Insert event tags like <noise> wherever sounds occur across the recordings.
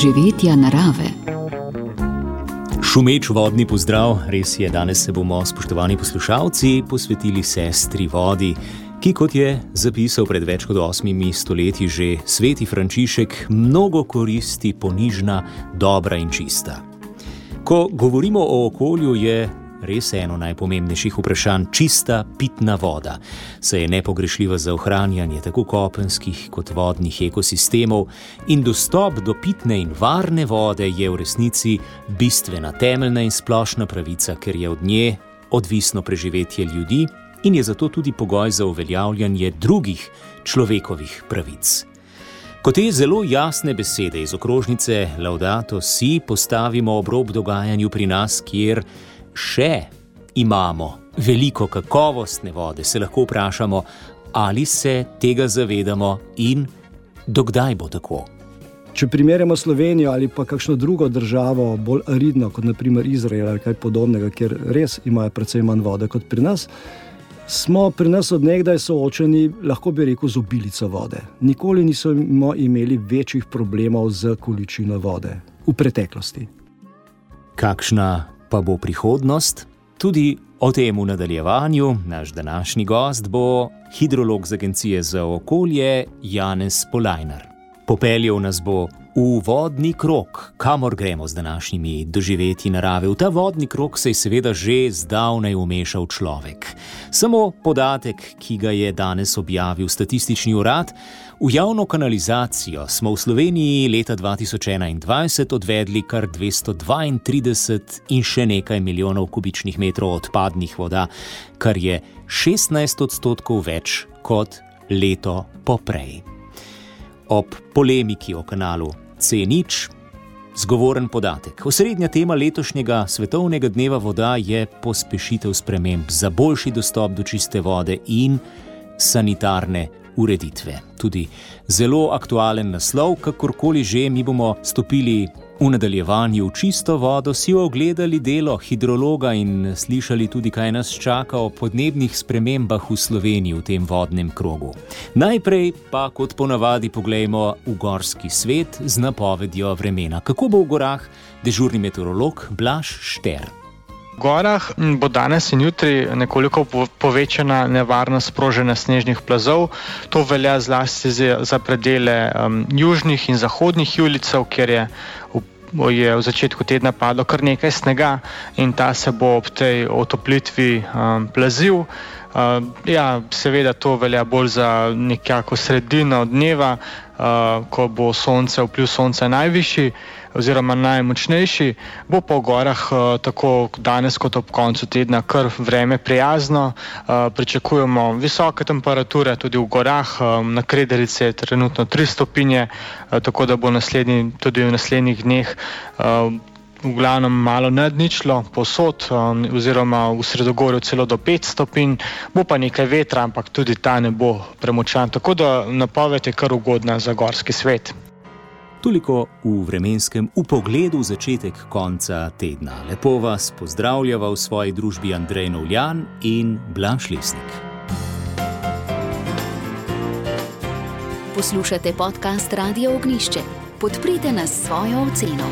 doživetja narave. Šumeč vodni pozdrav, res je, danes se bomo, spoštovani poslušalci, posvetili sestri vodi, ki, kot je zapisal pred več kot osmimi stoletji že sveti Frančišek, mnogo koristi ponižna, dobra in čista. Ko govorimo o okolju, je res eno najpomembnejših vprašanj čista pitna voda. Se je nepogrešljiva za ohranjanje tako kopenskih kot vodnih ekosistemov in dostop do pitne in varne vode je v resnici bistvena, temeljna in splošna pravica, ker je od nje odvisno preživetje ljudi in je zato tudi pogoj za uveljavljanje drugih človekovih pravic. Ko te zelo jasne besede iz okrožnice Laudato si postavimo ob rob dogajanju pri nas, kjer še imamo veliko kakovostne vode, se lahko vprašamo, ali se tega zavedamo in dokdaj bo tako. Če primerjamo Slovenijo ali pa kakšno drugo državo, bolj aridno kot naprimer Izrael ali kaj podobnega, kjer res imajo precej manj vode kot pri nas, smo pri nas odnegdaj soočeni, lahko bi rekel, z obilico vode. Nikoli nismo imeli večjih problemov z količino vode v preteklosti. Kakšna pa bo prihodnost. Tudi o tem v nadaljevanju naš današnji gost bo hidrolog z Agencije za okolje Janez Polajnar. Popeljal nas bo v vodni krok, kamor gremo z današnjimi doživetji narave. V ta vodni krok se je seveda že zdavnaj umešal človek. Samo podatek, ki ga je danes objavil statistični urad, V javno kanalizacijo smo v Sloveniji leta 2021 odvedli kar 232 in še nekaj milijonov kubičnih metrov odpadnih voda, kar je 16 odstotkov več kot leto poprej. Ob polemiki o kanalu C0, zgovoren podatek. Osrednja tema letošnjega svetovnega dneva voda je pospešitev sprememb za boljši dostop do čiste vode in sanitarne ureditve. Tudi zelo aktualen naslov, kakorkoli že mi bomo stopili v nadaljevanju čisto vodo, si ogledali delo hidrologa in slišali tudi, kaj nas čaka o podnebnih spremembah v Sloveniji v tem vodnem krogu. Najprej pa, kot ponavadi, poglejmo v gorski svet z napovedjo vremena. Kako bo v gorah dežurni meteorolog Blaž Šter? Gorah bo danes in jutri nekoliko povečana nevarnost sprožene snežnih plazov. To velja zlasti za predele um, južnih in zahodnih julicev, kjer je v, je v začetku tedna padlo kar nekaj snega in ta se bo ob tej otoplitvi um, plazil. Uh, ja, seveda to velja bolj za nekako sredino dneva, uh, ko bo sonce, vpliv sonca najvišji oziroma najmočnejši. Bo v gorah uh, tako danes kot ob koncu tedna kar vreme prijazno. Uh, pričakujemo visoke temperature tudi v gorah, um, na Krederici je trenutno 3 stopinje, tako da bo naslednji, tudi v naslednjih dneh. V glavnem malo nadničlo, posod, um, oziroma v sredogorju celo do 5 stopinj, bo pa nekaj vetra, ampak tudi ta ne bo premočan. Tako da napoved je kar ugodna za gorski svet. Toliko v vremenskem upogledu začetek konca tedna. Lepo vas pozdravljava v svoji družbi Andrej Novljan in Blaž Lesnik. Poslušate podcast Radio Ognišče. Podprite nas svojo oceno.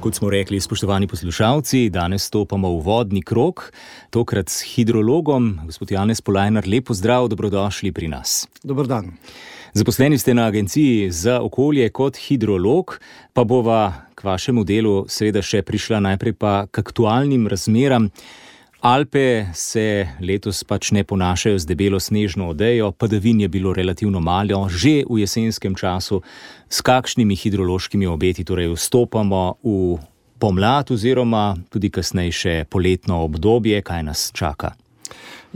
Kot smo rekli, spoštovani poslušalci, danes stopamo v vodni krok, tokrat s hidrologom, gospod Janez Polajnar. Lepo zdrav, dobrodošli pri nas. Dobr dan. Zaposleni ste na Agenciji za okolje kot hidrolog, pa bova k vašemu delu seveda še prišla najprej pa k aktualnim razmeram. Alpe se letos pač ne ponašajo z debelo snežno odejo, padavin je bilo relativno malo, že v jesenskem času, s kakšnimi hidrološkimi obeti torej vstopamo v pomlad oziroma tudi kasnejše poletno obdobje, kaj nas čaka.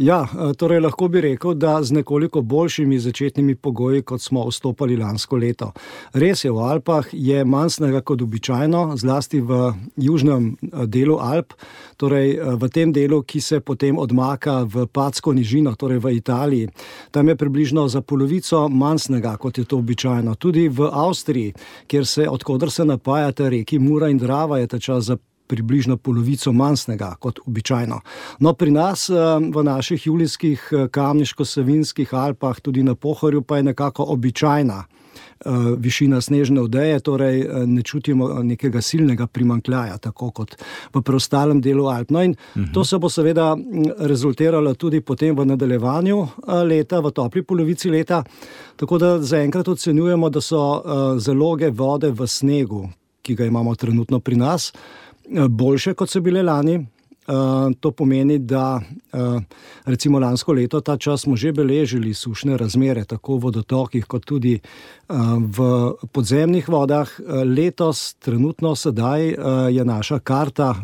Ja, eh, torej lahko bi rekel, da z nekoliko boljšimi začetnimi pogoji, kot smo vstopali lansko leto. Res je, v Alpah je manj snega kot običajno, zlasti v južnem eh, delu Alp, torej eh, v tem delu, ki se potem odmaka v Packo nižino, torej v Italiji. Tam je približno za polovico manj snega, kot je to običajno. Tudi v Avstriji, kjer se, odkudar se napajate reki Mura in Drava, je ta čas za približno polovico manj snega kot običajno. No, pri nas eh, v naših julijskih eh, kamniško-savinskih Alpah, tudi na Pohorju, pa je nekako običajna. višina snežne odeje, torej ne čutimo nekega silnega primankljaja, tako kot v preostalem delu Alp. No in mhm. to se bo seveda rezultiralo tudi potem v nadaljevanju leta, v topli polovici leta. Tako da zaenkrat ocenjujemo, da so zaloge vode v snegu, ki ga imamo trenutno pri nas, boljše kot so bile lani. Uh, to pomeni, da uh, recimo lansko leto, ta čas smo že beležili sušne razmere, tako v vodotokih, kot tudi uh, v podzemnih vodah. Letos, trenutno, sedaj uh, je naša karta,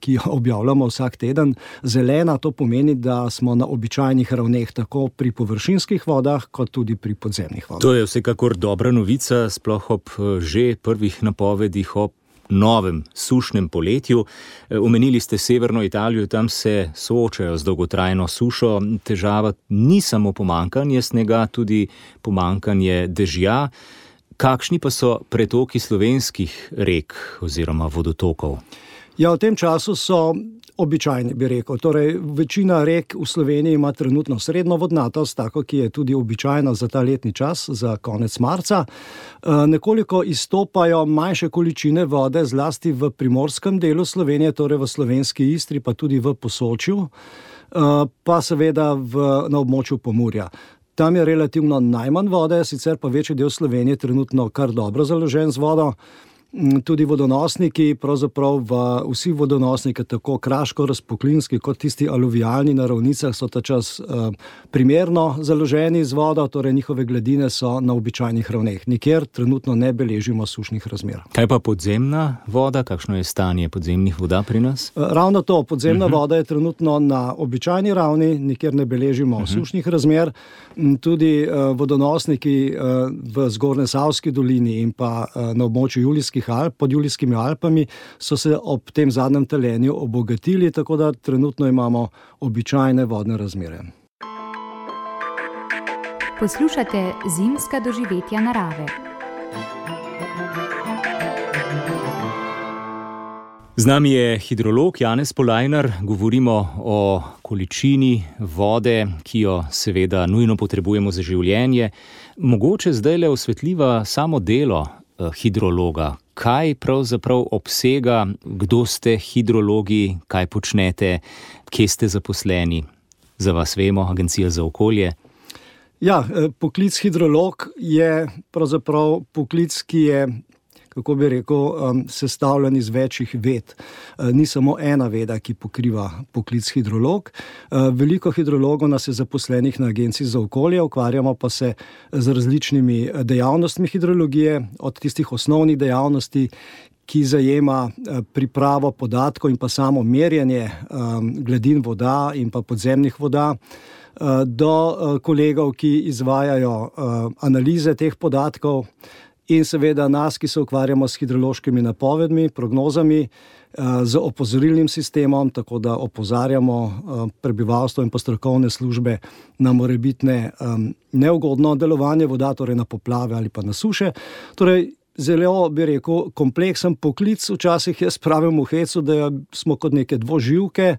ki jo objavljamo vsak teden, zelena. To pomeni, da smo na običajnih ravneh, tako pri površinskih vodah, kot tudi pri podzemnih vodah. To je vsekakor dobra novica, sploh ob že prvih napovedih o novem sušnem poletju. E, omenili ste severno Italijo, tam se soočajo z dolgotrajno sušo. Težava ni samo pomankanje snega, tudi pomankanje dežja. Kakšni pa so pretoki slovenskih rek oziroma vodotokov? Ja, v tem času so običajni, bi rekel. Torej, večina rek v Sloveniji ima trenutno srednjo vodnatost, tako ki je tudi običajna za ta letni čas, za konec marca. E, nekoliko izstopajo manjše količine vode, zlasti v primorskem delu Slovenije, torej v slovenski Istri, pa tudi v Posočju, e, pa seveda v, na območju Pomurja. Tam je relativno najmanj vode, sicer pa večji del Slovenije trenutno kar dobro založen z vodo. Mm, tudi vodonosniki, pravzaprav vsi vodonosniki, tako kraško, razpoklinski, kot tisti aluvijalni na ravnicah, so ta čas uh, primerno založeni z vodo, torej njihove gladine so na običajnih ravneh. Nikjer trenutno ne beležimo sušnih razmer. Kaj pa podzemna voda, kakšno je stanje podzemnih voda pri nas? Uh, ravno to, podzemna uh mhm. -huh. voda je trenutno na običajni ravni, nikjer ne beležimo uh mhm. -huh. sušnih razmer. Tudi uh, vodonosniki v Zgornji Savski dolini in pa na območju Julijske. Julijskih Alp, pod Julijskimi Alpami, so se ob tem zadnjem telenju obogatili, tako da trenutno imamo običajne vodne razmere. Poslušate zimska doživetja narave. Z nami je hidrolog Janez Polajnar, govorimo o količini vode, ki jo seveda nujno potrebujemo za življenje. Mogoče zdaj le osvetljiva samo delo eh, hidrologa, kaj pravzaprav obsega, kdo ste hidrologi, kaj počnete, kje ste zaposleni. Za vas vemo, Agencija za okolje. Ja, eh, poklic hidrolog je pravzaprav poklic, ki je kako bi rekel, um, sestavljen iz večjih ved. Uh, ni samo ena veda, ki pokriva poklic hidrolog. Uh, veliko hidrologov nas je zaposlenih na Agenciji za okolje, ukvarjamo pa se z različnimi dejavnostmi hidrologije, od tistih osnovnih dejavnosti. Ki zajema pripravo podatkov in pa samo merjenje gladin voda in pa podzemnih voda, do kolegov, ki izvajajo analize teh podatkov, in seveda nas, ki se ukvarjamo s hidrološkimi napovedmi, prognozami, eh, z opozorilnim sistemom, tako da opozarjamo eh, prebivalstvo in postrokovne službe na morebitne neugodno delovanje voda, torej na poplave ali pa na suše. Torej, Zelo bi rekel, kompleksen poklic, včasih jaz pravim v hecu, da smo kot neke dvoživke,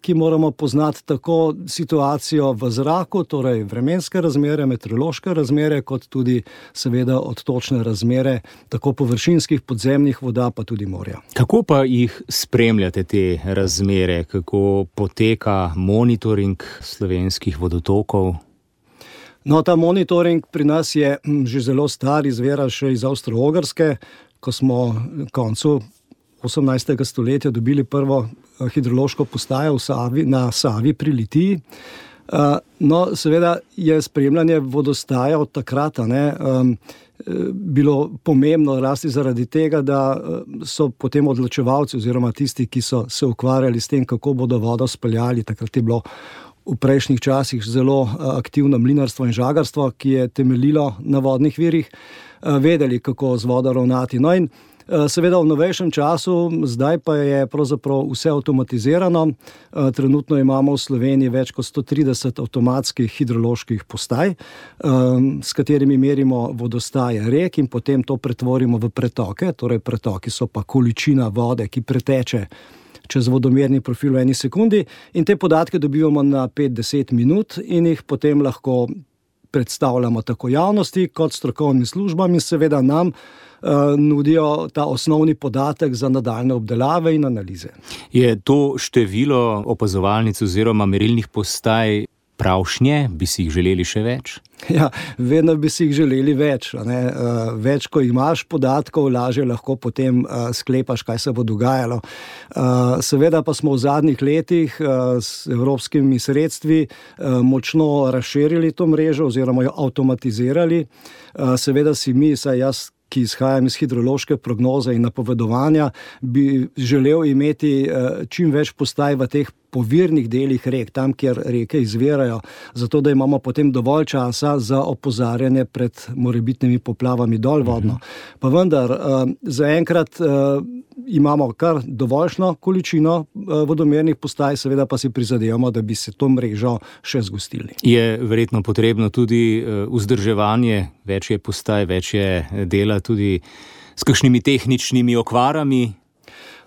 ki moramo poznati tako situacijo v zraku, torej vremenske razmere, meteorološke razmere, kot tudi, seveda, odtočne razmere, tako površinskih, podzemnih voda, pa tudi morja. Kako pa jih spremljate, te razmere, kako poteka monitoring slovenskih vodotokov? No, ta monitoring pri nas je hm, že zelo star, izvira še iz Avstralske, ko smo na koncu 18. stoletja dobili prvo hidrološko postajo Savi, na Savi pri Litiji. Uh, no, seveda je spremljanje vodostaja od takrat ne, um, bilo pomembno, rasti zaradi tega, da so potem odločevalci, oziroma tisti, ki so se ukvarjali s tem, kako bodo vodo speljali. Takrat je bilo v prejšnjih časih zelo aktivno mlinarstvo in žagarstvo, ki je temeljilo na vodnih virih, vedeli, kako z vodo ravnati. No, in Eh, seveda v novejšem času, zdaj pa je pravzaprav vse avtomatizirano. Eh, trenutno imamo v Sloveniji več kot 130 avtomatskih hidroloških postaj, eh, s katerimi merimo vodostaje rek in potem to pretvorimo v pretoke. Torej, pretoki so pa količina vode, ki preteče. Čez vodomerni profil v eni sekundi, in te podatke dobivamo na 5-10 minut, in jih potem lahko predstavljamo tako javnosti kot strokovnim službam in seveda nam. Nudijo ta osnovni podatek za nadaljne obdelave in analize. Je to število opazovalnic oziroma merilnih postaj pravšnje, bi si jih želeli še več? Ja, vedno bi si jih želeli več. Ne? Eh, več, ko imaš podatkov, lažje lahko potem eh, sklepaš, kaj se bo dogajalo. Eh, seveda pa smo v zadnjih letih s evropskimi sredstvi močno razširili to mrežo oziroma jo avtomatizirali. Seveda si mi, saj jaz ki izhajam iz hidrološke prognoze in napovedovanja, bi želel imeti eh, čim več postaj v teh povirnih delih rek, tam, kjer reke izvirajo, zato da imamo potem dovolj časa za opozarjanje pred morebitnimi poplavami dol vodno. Pa vendar, eh, zaenkrat eh, imamo kar dovoljšno količino vodomernih postaj, seveda pa si prizadevamo, da bi se to mrežo še zgostili. Je verjetno potrebno tudi vzdrževanje, več je postaj, več je dela tudi s kakšnimi tehničnimi okvarami.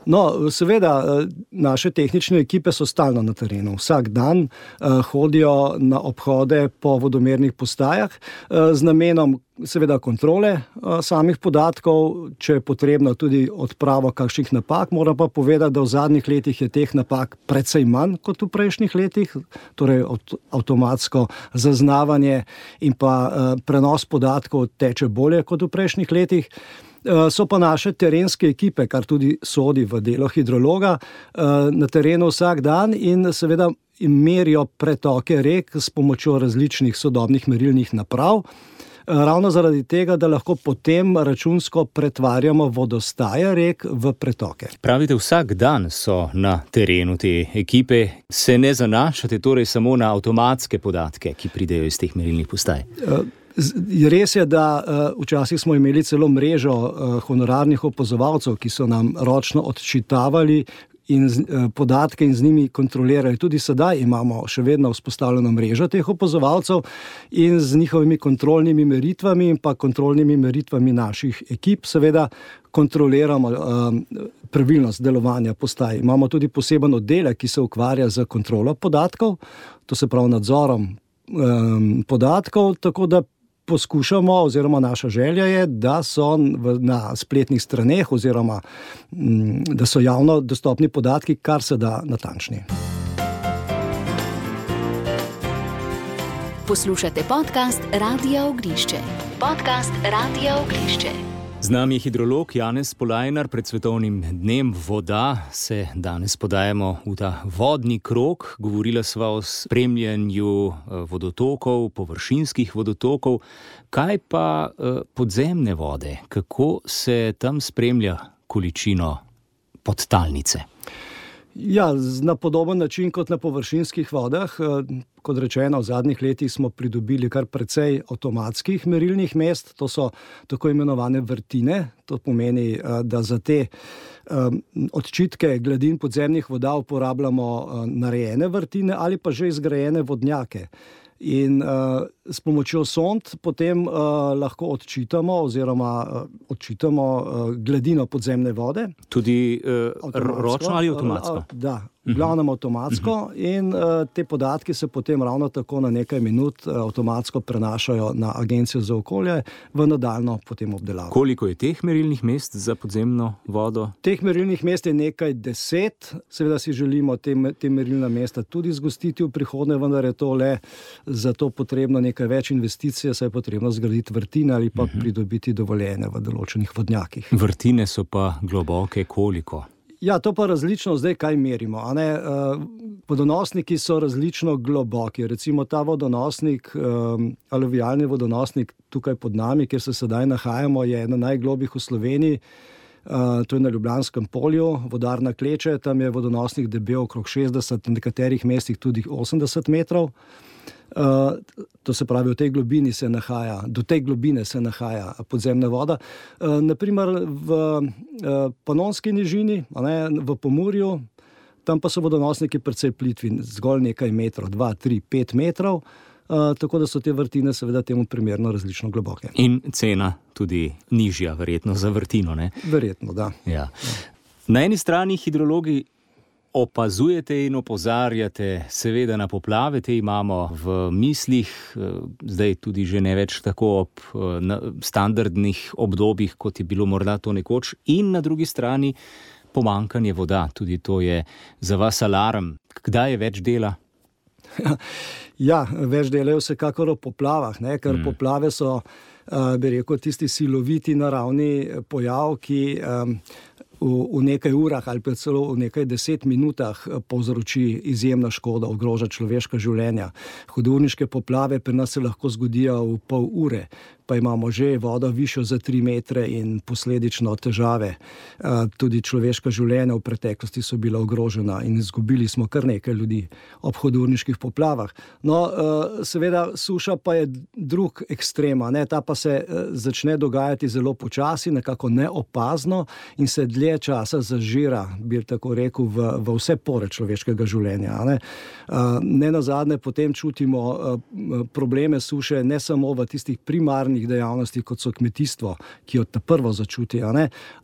No, seveda, eh, naše tehnične ekipe so stalno na terenu. Vsak dan uh, hodijo na obhode po vodomernih postajah uh, z namenom, seveda, kontrole uh, samih podatkov, če je potrebno tudi odpravo kakšnih napak. Moram pa povedati, da v zadnjih letih je teh napak precej manj kot v prejšnjih letih, torej avtomatsko zaznavanje in pa uh, prenos podatkov teče bolje kot v prejšnjih letih. Eh, so pa naše terenske ekipe, kar tudi sodi v delo hidrologa, eh, na terenu vsak dan in seveda merijo pretoke rek s pomočjo različnih sodobnih merilnih naprav. Eh, ravno zaradi tega, da lahko potem računsko pretvarjamo vodostaje rek v pretoke. Pravite, vsak dan so na terenu te ekipe, se ne zanašate torej samo na avtomatske podatke, ki pridejo iz teh merilnih postaj. Res je, da uh, včasih smo imeli celo mrežo uh, honorarnih opazovalcev, ki so nam ročno odčitavali in z, uh, podatke in z njimi kontrolirali. Tudi sedaj imamo še vedno vzpostavljeno mrežo teh opazovalcev in z njihovimi kontrolnimi meritvami in pa kontrolnimi meritvami naših ekip, seveda. Kontroliramo um, pravilnost delovanja postaj. Imamo tudi poseben oddelek, ki se ukvarja z kontrolo podatkov, to se pravi nadzorom um, podatkov, tako da poskušamo, oziroma naša želja je, da so na spletnih straneh, oziroma m, da so javno dostopni podatki, kar se da natančni. Poslušate podcast Radio Ognišče. Podcast Radio Ognišče. Z nami je hidrolog Janez Polajnar, pred svetovnim dnem voda se danes podajamo v ta vodni krok. Govorila sva o spremljanju eh, vodotokov, površinskih vodotokov. Kaj pa eh, podzemne vode, kako se tam spremlja količino podtalnice? Ja, na podoben način kot na površinskih vodah. Eh, kot rečeno, v zadnjih letih smo pridobili kar precej avtomatskih merilnih mest, to so tako imenovane vrtine. To pomeni, eh, da za te eh, odčitke gladin podzemnih voda uporabljamo narejene vrtine ali pa že izgrajene vodnjake. In uh, s pomočjo sond potem uh, lahko odčitamo, oziroma uh, odčitamo uh, gladino podzemne vode. Tudi uh, ročno ali avtomatsko? Uh, da, glavnem avtomatsko, in uh, te podatke se potem ravno tako na nekaj minut uh, avtomatsko prenašajo na Agencijo za okolje v nadaljno obdelavo. Koliko je teh merilnih mest za podzemno vodo? Teh merilnih mest je nekaj deset, seveda si želimo te, te merilna mesta tudi zgostiti v prihodnje, vendar je to le za to potrebno nekaj več investicij, saj je potrebno zgraditi vrtine ali pa uh mhm. -huh. pridobiti dovoljene v določenih vodnjakih. Vrtine so pa globoke koliko? Ja, to pa različno zdaj, kaj merimo. Uh, vodonosniki so različno globoki. Recimo ta vodonosnik, um, aluvialni vodonosnik tukaj pod nami, kjer se sedaj nahajamo, je ena najglobjih v Sloveniji. Uh, to je na Ljubljanskem polju, vodarna kleče, tam je vodonosnik debel okrog 60, na nekaterih mestih tudi 80 metrov. Uh, to se pravi, v tej globini se nahaja, do te globine se nahaja podzemna voda. Uh, naprimer v uh, Panonski nižini, ne, v Pomorju, tam pa so vodonosniki precej plitvi, zgolj nekaj metrov, 2, 3, 5 metrov. Uh, tako da so te vrtine, seveda, temu primerno različno globoke. In cena tudi nižja, verjetno za vrtino. Ne? Verjetno, da. Ja. Na eni strani hidrologi opazujete in opozarjate, seveda na poplave, te imamo v mislih, eh, zdaj tudi že ne več tako ob eh, standardnih obdobjih, kot je bilo morda to nekoč, in na drugi strani pomankanje voda, tudi to je za vas alarm. Kdaj je več dela? <laughs> Ja, več dela je vsekakor o poplavah, ne? ker mm. poplave so, uh, bi rekel, tisti siloviti naravni pojav, ki um, v, v nekaj urah ali pa celo v nekaj deset minutah eh, povzroči izjemno škodo, ogroža človeška življenja. Hudurniške poplave pri nas se lahko zgodijo v pol ure, pa imamo že vodo višjo za tri metre in posledično težave. Eh, tudi človeška življenja v preteklosti so bila ogrožena in izgubili smo kar nekaj ljudi ob hudurniških poplavah. No, eh, seveda, suša pa je drug ekstrema, ne? ta pa se začne dogajati zelo počasi, nekako neopazno in se dlje časa zažira, bi tako rekel, v, v vse pore človeškega življenja. Ne, ne na zadnje potem čutimo probleme suše ne samo v tistih primarnih dejavnostih, kot so kmetijstvo, ki jo ta prvo začuti,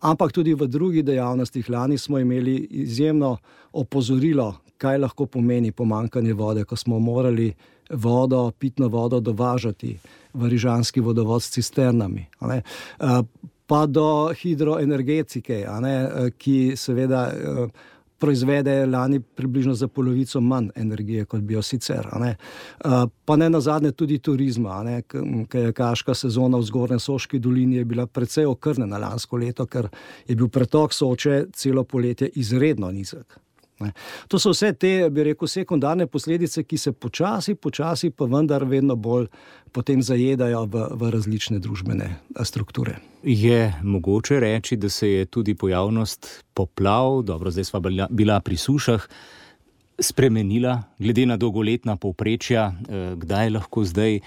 ampak tudi v drugih dejavnostih. Lani smo imeli izjemno opozorilo, kaj lahko pomeni pomankanje vode, ko smo morali vodo, pitno vodo dovažati v Rižanski vodovod s cisternami pa do hidroenergetike, ne, ki seveda eh, proizvede lani približno za polovico manj energije, kot bi jo sicer. Ne. Pa ne na zadnje tudi turizma, ker je kaška sezona v zgornji Soški dolini bila precej okrnjena lansko leto, ker je bil pretok Soče celo poletje izredno nizek. Ne. To so vse te, bi rekel, sekundarne posledice, ki se počasi, počasi, pa vendar vedno bolj potem zajedajo v, v različne družbene strukture. Je mogoče reči, da se je tudi pojavnost poplav, dobro, zdaj smo bila pri sušah, spremenila, glede na dolgoletna povprečja, eh, kdaj lahko zdaj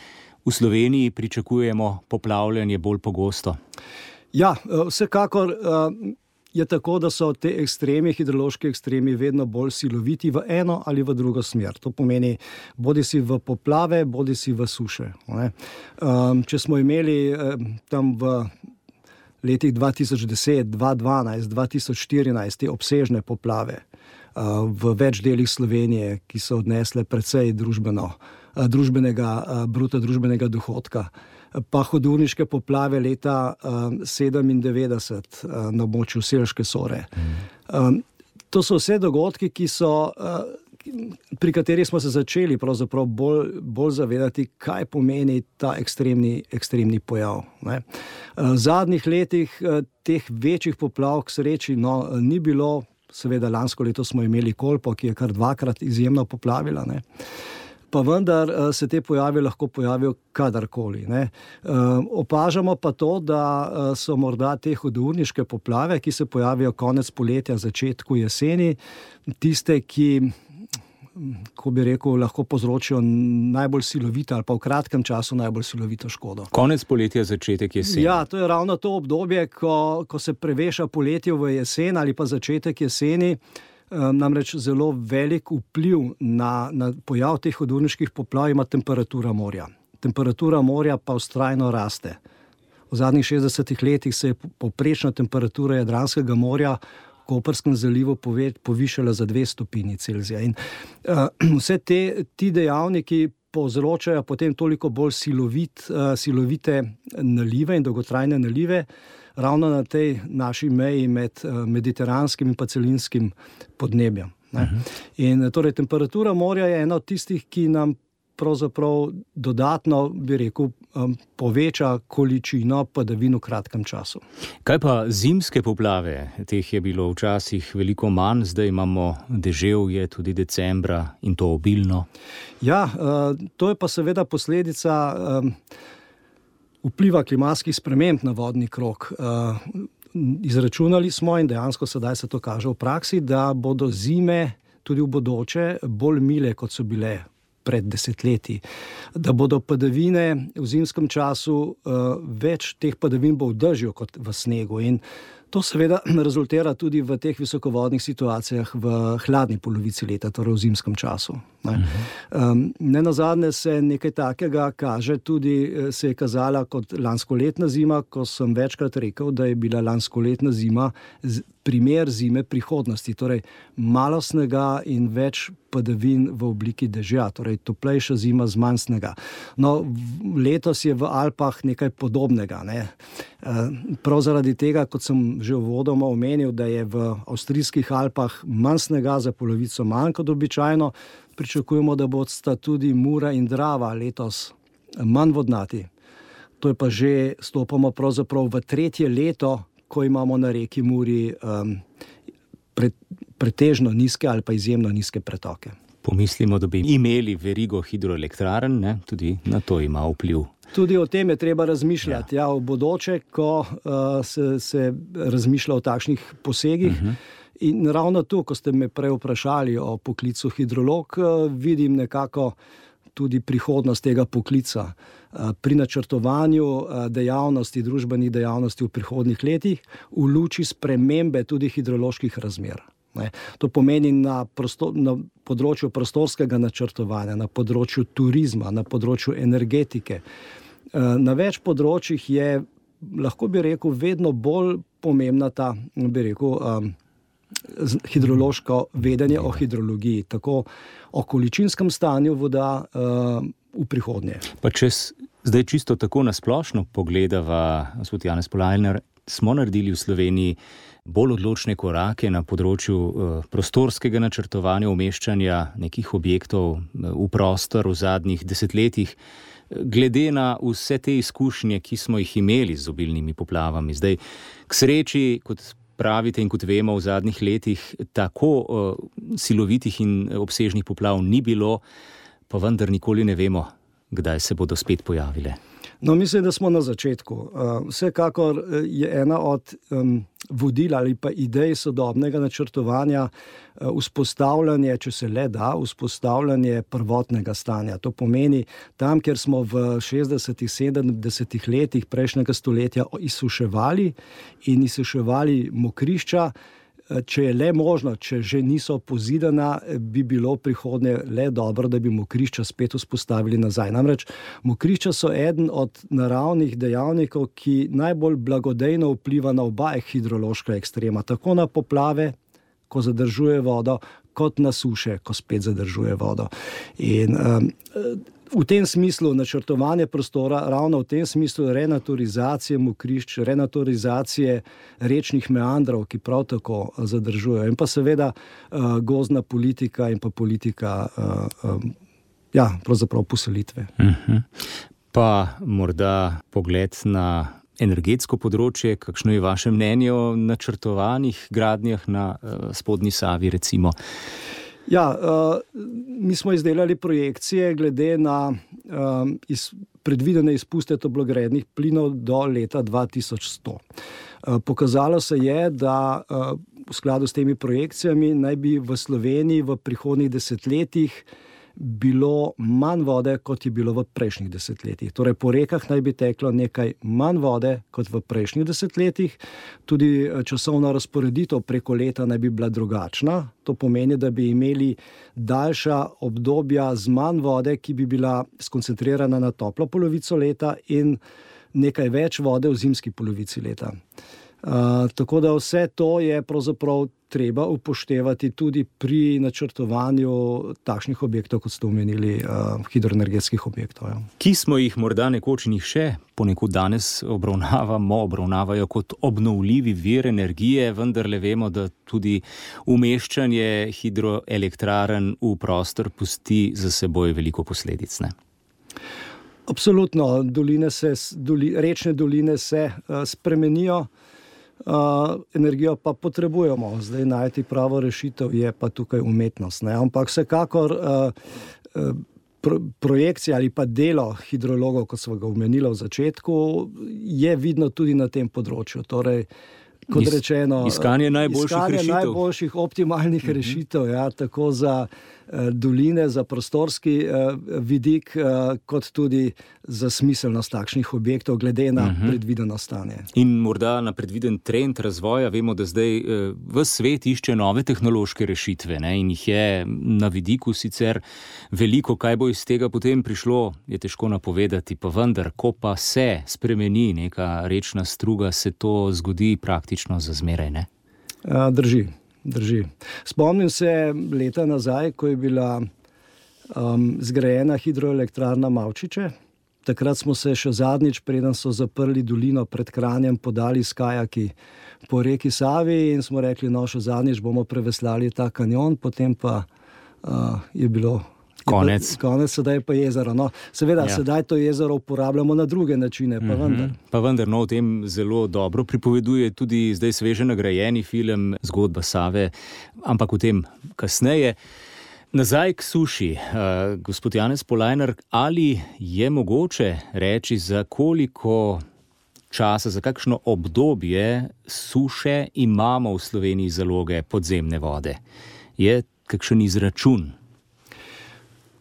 v Sloveniji pričakujemo poplavljanje bolj pogosto? Ja, eh, vsekakor. Uh, je tako, da so te ekstremi, hidrološki ekstremi, vedno bolj siloviti v eno ali v drugo smer. To pomeni, bodi si v poplave, bodi si v suše. Um, če smo imeli um, tam v letih 2010, 2012, 2014 obsežne poplave uh, v več delih Slovenije, ki so odnesle precej družbeno, uh, družbenega, uh, bruto družbenega dohodka pa hudurniške poplave leta uh, eh, 97 uh, eh, na območju Selške Sore. Um, to so vse dogodki, so, uh, pri katerih smo se začeli bolj, bolj zavedati, kaj pomeni ta ekstremni, ekstremni pojav. Ne. V zadnjih letih teh večjih poplav, k sreči, no, ni bilo. Seveda, lansko leto smo imeli Kolpo, ki je kar dvakrat izjemno poplavila. Ne pa vendar eh, se te pojave lahko pojavijo kadarkoli. Ne. Eh, opažamo pa to, da eh, so morda te hudurniške poplave, ki se pojavijo konec poletja, začetku jeseni, tiste, ki. Ko bi rekel, lahko povzročijo najbolj silovito, ali pa v kratkem času najbolj silovito škodo. Konec poletja, začetek jeseni. Ja, to je ravno to obdobje, ko, ko se preveša poletje v jesen ali pa začetek jeseni. Namreč zelo velik vpliv na, na pojav teh hudurniških poplav ima temperatura morja. Temperatura morja pa ustrajno raste. V zadnjih 60 letih se je poprečna temperatura Jadranskega morja v Koperskem zalivu povišala za 2 stopinje Celzija. In, uh, <clears throat> vse te, ti dejavniki povzročajo potem toliko bolj silovit, uh, silovite nalive in dolgotrajne nalive. Uh, ravno na tej naši meji med eh, mediteranskim in celinskim podnebjem. Uh mhm. -huh. In torej temperatura morja je ena od tistih, ki nam pravzaprav dodatno, bi rekel, um, poveča količino padavin v kratkem času. Kaj pa zimske poplave? Teh je bilo včasih veliko manj, zdaj imamo deževje tudi decembra in to obilno. Ja, uh, to je pa seveda posledica. Vpliva klimatskih sprememb na vodni krok. Uh, izračunali smo in dejansko sedaj se to kaže v praksi, da bodo zime tudi v bodoče bolj mile, kot so bile pred desetletji. Da bodo padavine v zimskem času, uh, več teh padavin bo v dežju kot v snegu. In To seveda <clears throat> rezultira tudi v teh visokovodnih situacijah v hladni polovici leta, torej v zimskem času. Ne, um, ne na zadnje se nekaj takega kaže, tudi eh, se je kazala kot lanskoletna zima, ko sem večkrat rekel, da je bila lanskoletna zima primer zime prihodnosti, torej malo snega in več padavin v obliki dežja, torej toplejša zima z manj snega. No, letos je v Alpah nekaj podobnega. Ne. Eh, prav zaradi tega, kot sem že uvodoma omenil, da je v avstrijskih Alpah manj snega za polovico manj kot običajno, pričakujemo, da bodo tudi Mura in Drava letos manj vodnati. To je pa že stopamo v tretje leto, ko imamo na reki Muri um, pre, pretežno nizke ali pa izjemno nizke pretoke. Pomislimo, da bi imeli verigo hidroelektraren, ne? tudi na to ima vpliv. Tudi o tem je treba razmišljati. Ja. Ja, v bodoče, ko uh, se, se razmišlja o takšnih posegih. Uh mhm. -huh. In ravno tu, ko ste me prej vprašali o poklicu hidrolog, uh, vidim nekako tudi prihodnost tega poklica uh, pri načrtovanju uh, dejavnosti, družbenih dejavnosti v prihodnih letih, v luči spremembe tudi hidroloških razmer. Ne. To pomeni na, prostor, na področju prostorskega načrtovanja, na področju turizma, na področju energetike. Eh, na več področjih je, lahko bi rekel, vedno bolj pomembna ta, bi rekel, hidrološko vedenje o hidrologiji, tako o količinskem stanju voda um, v prihodnje. Pa če zdaj čisto tako nasplošno pogledava, gospod Janez Polajner, smo naredili v Sloveniji bolj odločne korake na področju uh, prostorskega načrtovanja, umeščanja nekih objektov uh, v prostor v zadnjih desetletjih. Glede na vse te izkušnje, ki smo jih imeli z obilnimi poplavami, zdaj, k sreči, kot pravite in kot vemo, v zadnjih letih tako uh, silovitih in obsežnih poplav ni bilo, pa vendar nikoli ne vemo, kdaj se bodo spet pojavile. No, mislim, da smo na začetku. Uh, vsekakor uh, je ena od um, vodil ali pa idej sodobnega načrtovanja uh, vzpostavljanje, če se le da, vzpostavljanje prvotnega stanja. To pomeni, tam, kjer smo v 60-ih, 70-ih letih prejšnjega stoletja izsuševali in izsuševali mokrišča, če je le možno, če že niso pozidana, bi bilo prihodnje le dobro, da bi mokrišča spet vzpostavili nazaj. Namreč mokrišča so eden od naravnih dejavnikov, ki najbolj blagodejno vpliva na oba hidrološka ekstrema, tako na poplave, ko zadržuje vodo, kot na suše, ko spet zadržuje vodo. In, um, v tem smislu načrtovanje prostora, ravno v tem smislu renaturizacije mokrišč, renaturizacije rečnih meandrov, ki prav tako eh, zadržujejo, in pa seveda uh, gozdna politika in pa politika, uh, um, ja, pravzaprav poselitve. Uh mhm. -huh. Pa morda pogled na energetsko področje, kakšno je vaše mnenje o načrtovanih gradnjah na uh, spodnji Savi, recimo? Ja, uh, mi smo izdelali projekcije glede na um, iz, predvidene izpuste toplogrednih plinov do leta 2100. Uh, pokazalo se je, da uh, v skladu s temi projekcijami naj bi v Sloveniji v prihodnjih desetletjih uh, bilo manj vode, kot je bilo v prejšnjih desetletjih. Torej, po rekah naj bi teklo nekaj manj vode kot v prejšnjih desetletjih, tudi eh, časovna razporeditev preko leta naj bi bila drugačna. To pomeni, da bi imeli daljša obdobja z manj vode, ki bi bila skoncentrirana na toplo polovico leta, in nekaj več vode v zimski polovici leta. Uh, tako da vse to je pravzaprav treba upoštevati tudi pri načrtovanju takšnih objektov, kot ste omenili, uh, hidroenergetskih objektov. Ja. Ki smo jih morda nekoč in jih še ponekod danes obravnavamo, obravnavajo kot obnovljivi vir energije, vendar le vemo, da tudi umeščanje hidroelektraren v prostor pusti za seboj veliko posledic. Ne? Absolutno, doline se, doli, rečne doline se uh, spremenijo uh, energijo pa potrebujemo. Zdaj najti pravo rešitev je pa tukaj umetnost. Ne? Ampak vsekakor uh, uh, pro, projekcija ali pa delo hidrologov, kot smo ga omenili v začetku, je vidno tudi na tem področju. Torej, kot rečeno, iskanje najboljših, iskanje najboljših optimalnih uh mhm. -huh. rešitev, ja, tako za Eh, doline, za prostorski eh, vidik, eh, kot tudi za smiselnost takšnih objektov, glede na uh mhm. -huh. predvideno stanje. In morda na predviden trend razvoja, vemo, da zdaj v svet išče nove tehnološke rešitve ne? in jih je na vidiku sicer veliko, kaj bo iz tega potem prišlo, je težko napovedati, pa vendar, ko pa se spremeni neka rečna struga, se to zgodi praktično za zmeraj. Ne? Drži. Drži. Spomnim se leta nazaj, ko je bila um, zgrajena hidroelektrarna Mavčiče. Takrat smo se še zadnjič, preden so zaprli dolino pred Kranjem, podali s kajaki po reki Savi in smo rekli, no, še zadnjič bomo preveslali ta kanjon, potem pa uh, je bilo Konec. Konec, sedaj pa jezero. No, seveda, ja. sedaj to jezero uporabljamo na druge načine. Pa, mm -hmm. vendar. pa vendar, no, o tem zelo dobro pripoveduje tudi zdaj sveže nagrajeni film Zgodba Save, ampak o tem kasneje. Nazaj k suši, uh, gospod Janez Polajner, ali je mogoče reči, za koliko časa, za kakšno obdobje suše imamo v Sloveniji zaloge podzemne vode? Je kakšen izračun?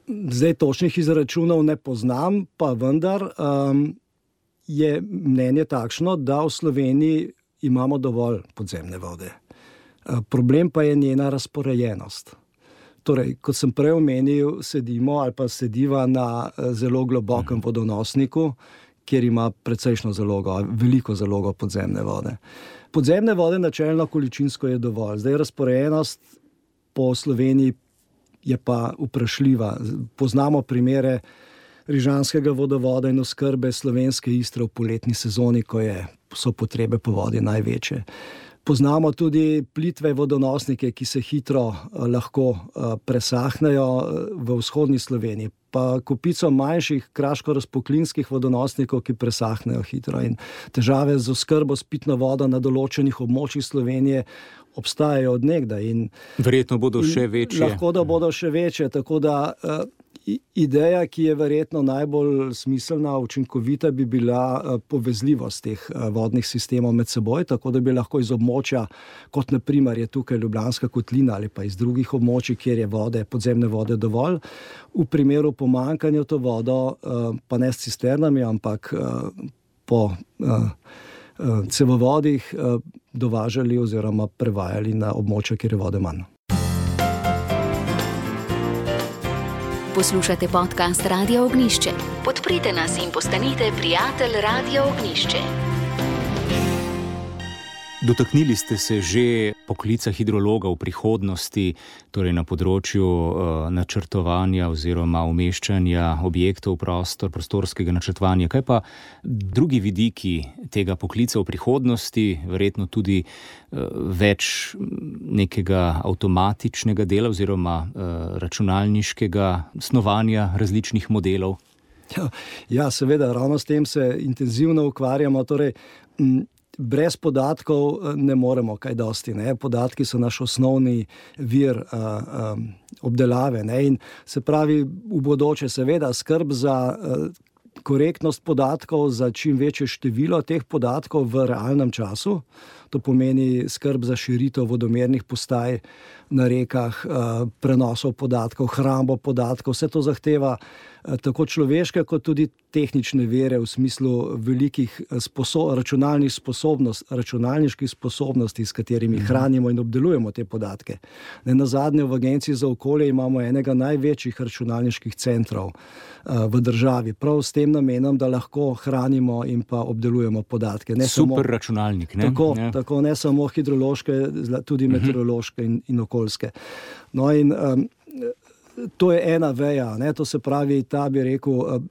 Zdaj točnih izračunov ne poznam, pa vendar um, je mnenje takšno, da v Sloveniji imamo dovolj podzemne vode. Uh, problem pa je njena razporejenost. Torej, kot sem prej omenil, sedimo ali pa sediva na uh, zelo globokem vodonosniku, kjer ima precejšno zalogo, veliko zalogo podzemne vode. Podzemne vode, načelno količinsko, je dovolj. Zdaj, razporejenost po Sloveniji je pa vprašljiva. Poznamo primere rižanskega vodovoda in oskrbe slovenske istre v poletni sezoni, ko je, so potrebe po vodi največje. Poznamo tudi plitve vodonosnike, ki se hitro eh, lahko eh, presahnejo eh, v vzhodni Sloveniji, pa kupico manjših kraško-razpoklinskih vodonosnikov, ki presahnejo hitro. In težave z oskrbo s pitno vodo na določenih območjih Slovenije obstajajo od nekdaj. Verjetno bodo še večje. Lahko da bodo še večje. Tako da uh, ideja, ki je verjetno najbolj smiselna, učinkovita, bi bila uh, povezljivost teh uh, vodnih sistemov med seboj, tako da bi lahko iz območja, kot naprimer je tukaj Ljubljanska kotlina ali pa iz drugih območij, kjer je vode, podzemne vode dovolj, v primeru pomankanja to vodo, pa ne s cisternami, ampak po. Eh, cevovodih eh, dovažali oziroma prevajali na območje, kjer je vode manj. Poslušate podcast Radio Ognišče. Podprite nas in postanite prijatelj Radio Ognišče. Dotaknili ste se že poklica hidrologa v prihodnosti, torej na področju uh, načrtovanja oziroma umeščanja objektov v prostor, prostorskega načrtovanja. Kaj pa drugi vidiki tega poklica v prihodnosti, verjetno tudi uh, več nekega avtomatičnega dela oziroma uh, računalniškega snovanja različnih modelov? Ja, ja, seveda, ravno s tem se intenzivno ukvarjamo. Torej, brez podatkov eh, ne moremo kaj dosti. Ne? Podatki so naš osnovni vir uh, um, obdelave. Ne? In se pravi, v bodoče, seveda, skrb za uh, korektnost podatkov, za čim večje število teh podatkov v realnem času. To pomeni skrb za širitev vodomernih postaj na rekah, prenosov podatkov, hrambo podatkov. Vse to zahteva tako človeške, kot tudi tehnične vere v smislu velikih eh, sposo računalnih sposobnosti, računalniških sposobnosti, s katerimi mhm. hranimo in obdelujemo te podatke. Ne na zadnje, v Agenciji za okolje imamo enega največjih računalniških centrov v državi, prav s tem namenom, da lahko hranimo in pa obdelujemo podatke. Ne Super samo, računalnik. Ne? Tako, ja. Tako ne samo hidrološke, tudi mhm. meteorološke in, in okoljske. No in, um, to je ena veja, ne? to se pravi, ta bi rekel.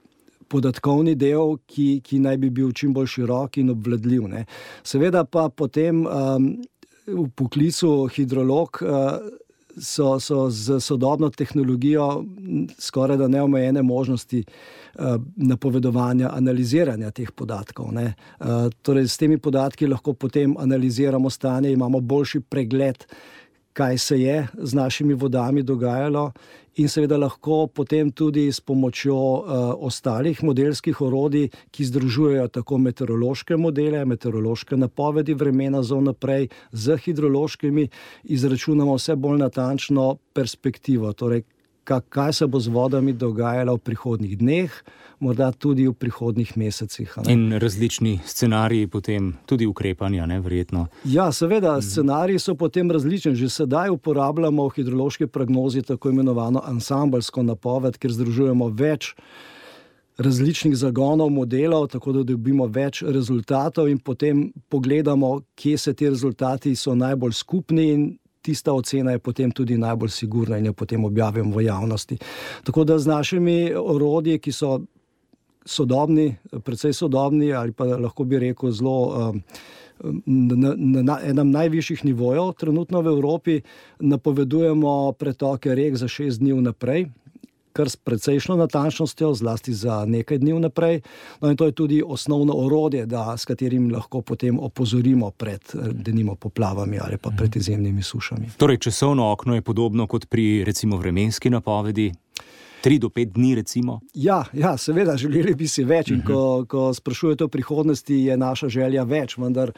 Podatkovni del, ki, ki naj bi bil čim bolj širok in obvladljiv. Ne. Seveda pa potem um, v poklicu hidrolog. Uh, So, so z sodobno tehnologijo skoraj da neomejene možnosti uh, napovedovanja, analiziranja teh podatkov. Uh, torej, s temi podatki lahko potem analiziramo stanje, imamo boljši pregled, kaj se je z našimi vodami dogajalo, in seveda lahko potem tudi s pomočjo uh, ostalih modelskih orodij, ki združujejo tako meteorološke modele, meteorološke napovedi vremena za naprej, z hidrološkimi, izračunamo vse bolj natančno perspektivo. Torej, kaj se bo z vodami dogajalo v prihodnih dneh, morda tudi v prihodnih mesecih. In različni scenariji, potem tudi ukrepanja, ne verjetno. Ja, seveda, scenariji so potem različni. Že sedaj uporabljamo v hidrološki prognozi tako imenovano ensemblsko napoved, ker združujemo več. Različnih zagonov, modelov, tako da dobimo več rezultatov, in potem pogledamo, kje se ti rezultati so najbolj skupni, in tista ocena je potem tudi najbolj sigurna in jo potem objavimo v javnosti. Tako da z našimi orodji, ki so sodobni, precej sodobni, ali pa lahko bi rekel zelo. Um, na, na, na enem najvišjih nivojev, trenutno v Evropi, napovedujemo pretoke rek za šest dni vnaprej, kar s precejšno natančnostjo, zlasti za nekaj dni vnaprej. No, in to je tudi osnovno orodje, da, s katerim lahko potem opozorimo pred denimo poplavami ali pa pred izjemnimi sušami. Torej, časovno okno je podobno kot pri recimo vremenski napovedi. Tri do pet dni, recimo. Ja, ja, seveda, želeli bi si več. In ko, ko sprašujete o prihodnosti, je naša želja več, vendar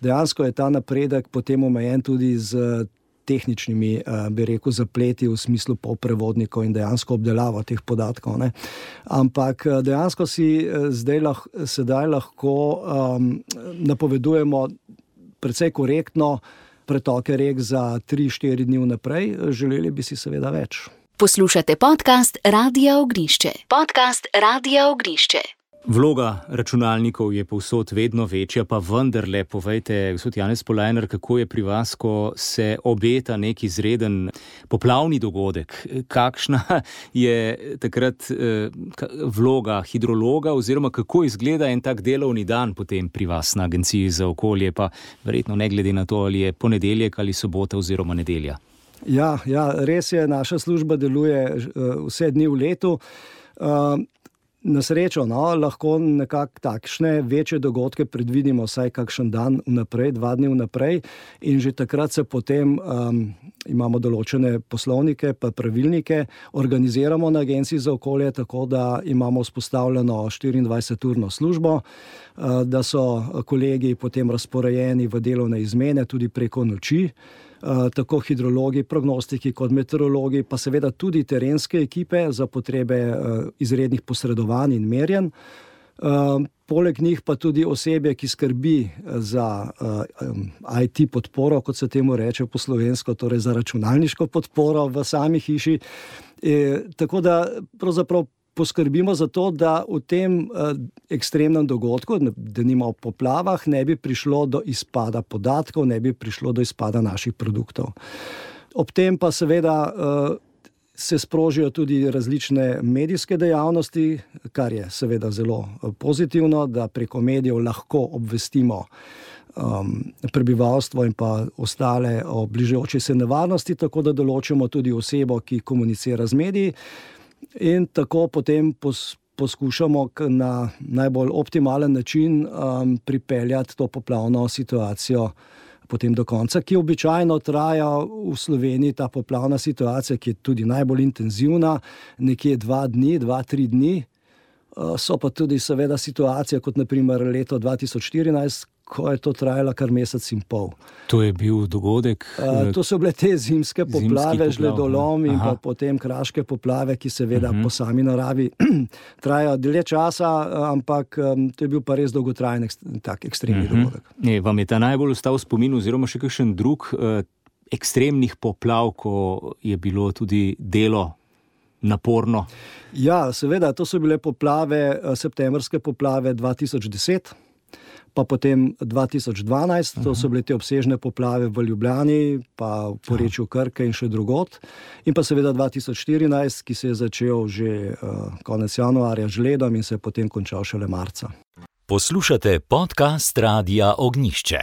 dejansko je ta napredek potem omejen tudi z tehničnimi, eh, bi rekel, zapleti v smislu polprevodnikov in dejansko obdelavo teh podatkov. Ne. Ampak eh, dejansko si eh, zdaj lah, sedaj lahko um, napovedujemo precej korektno pretoke rek za 3-4 dni vnaprej, želeli bi si seveda več. Poslušate podcast Radio Ognišče. Podcast Radio Ognišče. Vloga računalnikov je povsod vedno večja, pa vendarle, povejte, gospod Janez Polajner, kako je pri vas, ko se obeta nek izreden poplavni dogodek? Kakšna <laughs> je takrat eh, vloga hidrologa, oziroma kako izgleda en tak delovni dan potem pri vas na Agenciji za okolje, pa verjetno ne glede na to, ali je ponedeljek ali sobota oziroma nedelja? Ja, ja, res je, naša služba deluje uh, vse dni v letu. Uh, Na srečo no, lahko nekako takšne večje dogodke predvidimo, vsaj kakšen dan vnaprej, dva dni vnaprej, in že takrat se potem um, imamo določene poslovnike, pa pravilnike, organiziramo na Agenciji za okolje, tako da imamo vzpostavljeno 24-urno službo, uh, da so kolegi potem razporejeni v delovne izmene tudi preko noči. Eh, tako hidrologi, prognostiki, kot meteorologi, pa seveda tudi terenske ekipe za potrebe eh, izrednih posredovanj in merjen. Uh, poleg njih pa tudi osebe, ki skrbi za uh, IT podporo, kot se temu reče po slovensko, torej za računalniško podporo v sami hiši. E, tako da pravzaprav poskrbimo za to, da v tem uh, ekstremnem dogodku, da nima v poplavah, ne bi prišlo do izpada podatkov, ne bi prišlo do izpada naših produktov. Ob tem pa seveda uh, se sprožijo tudi različne medijske dejavnosti, kar je seveda zelo eh, pozitivno, da preko medijev lahko obvestimo. Um, prebivalstvo in pa ostale o bližajoči se nevarnosti, tako da določimo tudi osebo, ki komunicira z mediji, in tako potem pos, poskušamo na najbolj optimalen način um, pripeljati to poplavno situacijo. Potem do konca, ki običajno traja v Sloveniji, ta poplavna situacija, ki je tudi najbolj intenzivna, nekje dva dni, dva, tri dni. Uh, so pa tudi, seveda, situacije, kot naprimer leto 2014, ko je to trajalo kar mesec in pol. To je bil dogodek. Uh, to so bile te zimske poplave, žledolom in potem kraške poplave, ki seveda uh mhm. -huh. po sami naravi <clears throat> trajajo dlje časa, ampak um, to je bil pa res dolgotrajen, tak ekstremni uh mhm. -huh. dogodek. Ne, vam je ta najbolj ostal spomin, oziroma še kakšen drug uh, ekstremnih poplav, ko je bilo tudi delo. Naporno. Ja, seveda, to so bile poplave, septembrske poplave 2010 pa potem 2012, to so bile te obsežne poplave v Ljubljani, pa v porečju Krke in še drugot. In pa seveda 2014, ki se je začel že uh, konec januarja z ledom in se je potem končal šele marca. Poslušate podcast Radia Ognišče.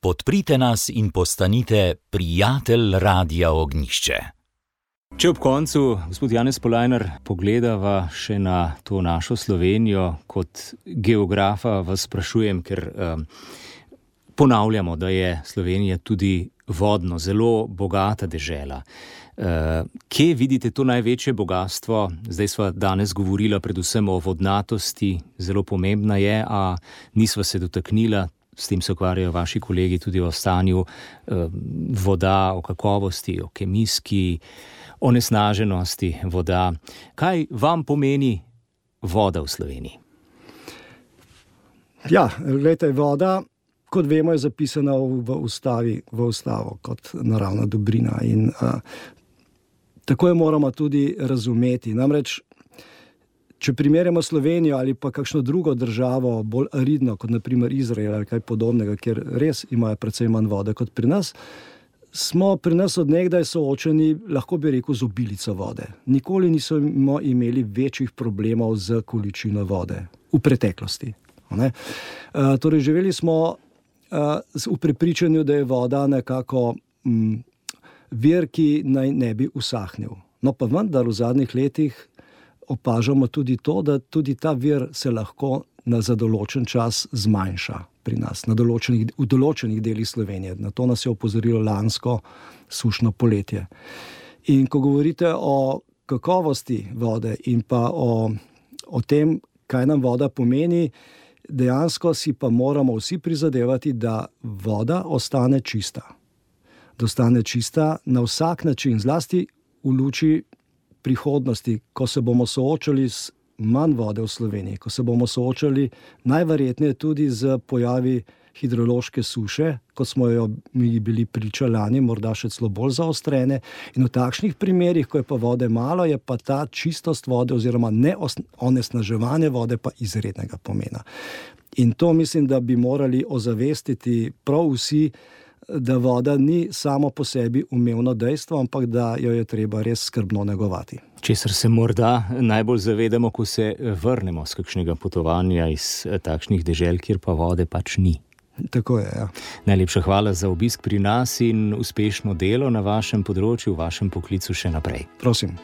Podprite nas in postanite prijatelj Radia Ognišče. Če ob koncu, gospod Janez Polajner, pogledava še na to našo Slovenijo kot geografa, vas sprašujem, ker um, ponavljamo, da je Slovenija tudi vodno, zelo bogata država. Uh, kje vidite to največje bogatstvo? Zdaj smo danes govorili predvsem o vodnatosti, zelo pomembna je, a nismo se dotaknila, s tem se ukvarjajo vaši kolegi tudi o stanju uh, voda, o kakovosti, o kemijski onesnaženosti voda. Kaj vam pomeni voda v Sloveniji? Ja, gledajte, voda kot vemo, je zapisana v ustavi, v ustavo kot naravna dobrina. In a, tako jo moramo tudi razumeti. Namreč, če primerjamo Slovenijo ali pa kakšno drugo državo, bolj aridno, kot naprimer Izrael ali kaj podobnega, kjer res imajo precej manj vode kot pri nas. Smo pri nas odnegdaj soočeni, lahko bi rekel, z obilico vode. Nikoli nismo imeli večjih problemov z količino vode v preteklosti. Uh, torej, živeli smo v prepričanju, da je voda nekako mm, vir, ki naj ne bi usahnil. No, pa vendar v zadnjih letih opažamo tudi to, da tudi ta vir se lahko na za določen čas zmanjša pri nas, določenih, v določenih delih Slovenije. Na to nas je opozorilo lansko sušno poletje. In ko govorite o kakovosti vode in pa o, o tem, kaj nam voda pomeni, dejansko si pa moramo vsi prizadevati, da voda ostane čista. Da ostane čista na vsak način, zlasti v luči prihodnosti, ko se bomo soočali s manj vode v Sloveniji, ko se bomo soočali najverjetneje tudi z pojavi hidrološke suše, kot smo jo mi bili pričalani, morda še celo bolj zaostrene. In v takšnih primerih, ko je pa vode malo, je pa ta čistost vode oziroma neonesnaževanje vode pa izrednega pomena. In to mislim, da bi morali ozavestiti prav vsi, da voda ni samo po sebi umevno dejstvo, ampak da jo je treba res skrbno negovati. Česar se morda najbolj zavedamo, ko se vrnemo z kakšnega potovanja iz takšnih dežel, kjer pa vode pač ni. Tako je. Ja. Najlepša hvala za obisk pri nas in uspešno delo na vašem področju, v vašem poklicu še naprej. Prosim.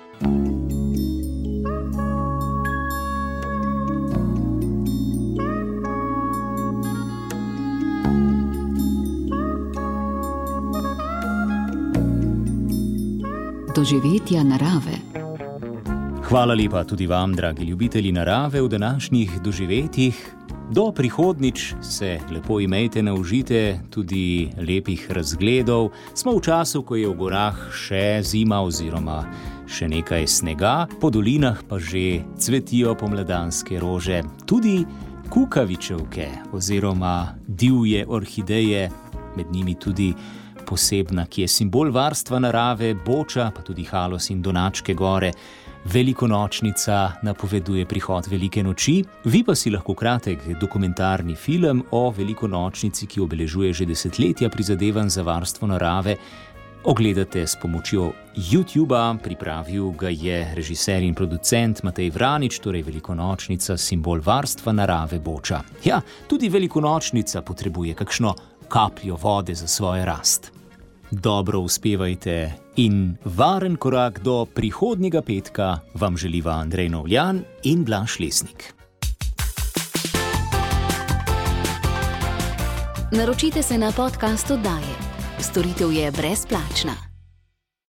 Doživetja narave. Hvala lepa tudi vam, dragi ljubitelji narave, v današnjih doživetjih. Do prihodnič se lepo imejte na užite tudi lepih razgledov. Smo v času, ko je v gorah še zima oziroma še nekaj snega, po dolinah pa že cvetijo pomladanske rože, tudi kukavičevke oziroma divje orhideje, med njimi tudi posebna, ki je simbol varstva narave, boča, pa tudi halos in donačke gore. Velikonočnica napoveduje prihod velike noči, vi pa si lahko kratek dokumentarni film o velikonočnici, ki obeležuje že desetletja prizadevanj za varstvo narave, ogledate s pomočjo YouTube-a. Pripravil ga je režiser in producent Matej Vranič, torej velikonočnica, simbol varstva narave Boča. Ja, tudi velikonočnica potrebuje kakšno kapljo vode za svojo rast dobro uspevajte in varen korak do prihodnjega petka vam želiva Andrej Novljan in Blaž Lesnik. Naročite se na podcast oddaje. Storitev je brezplačna.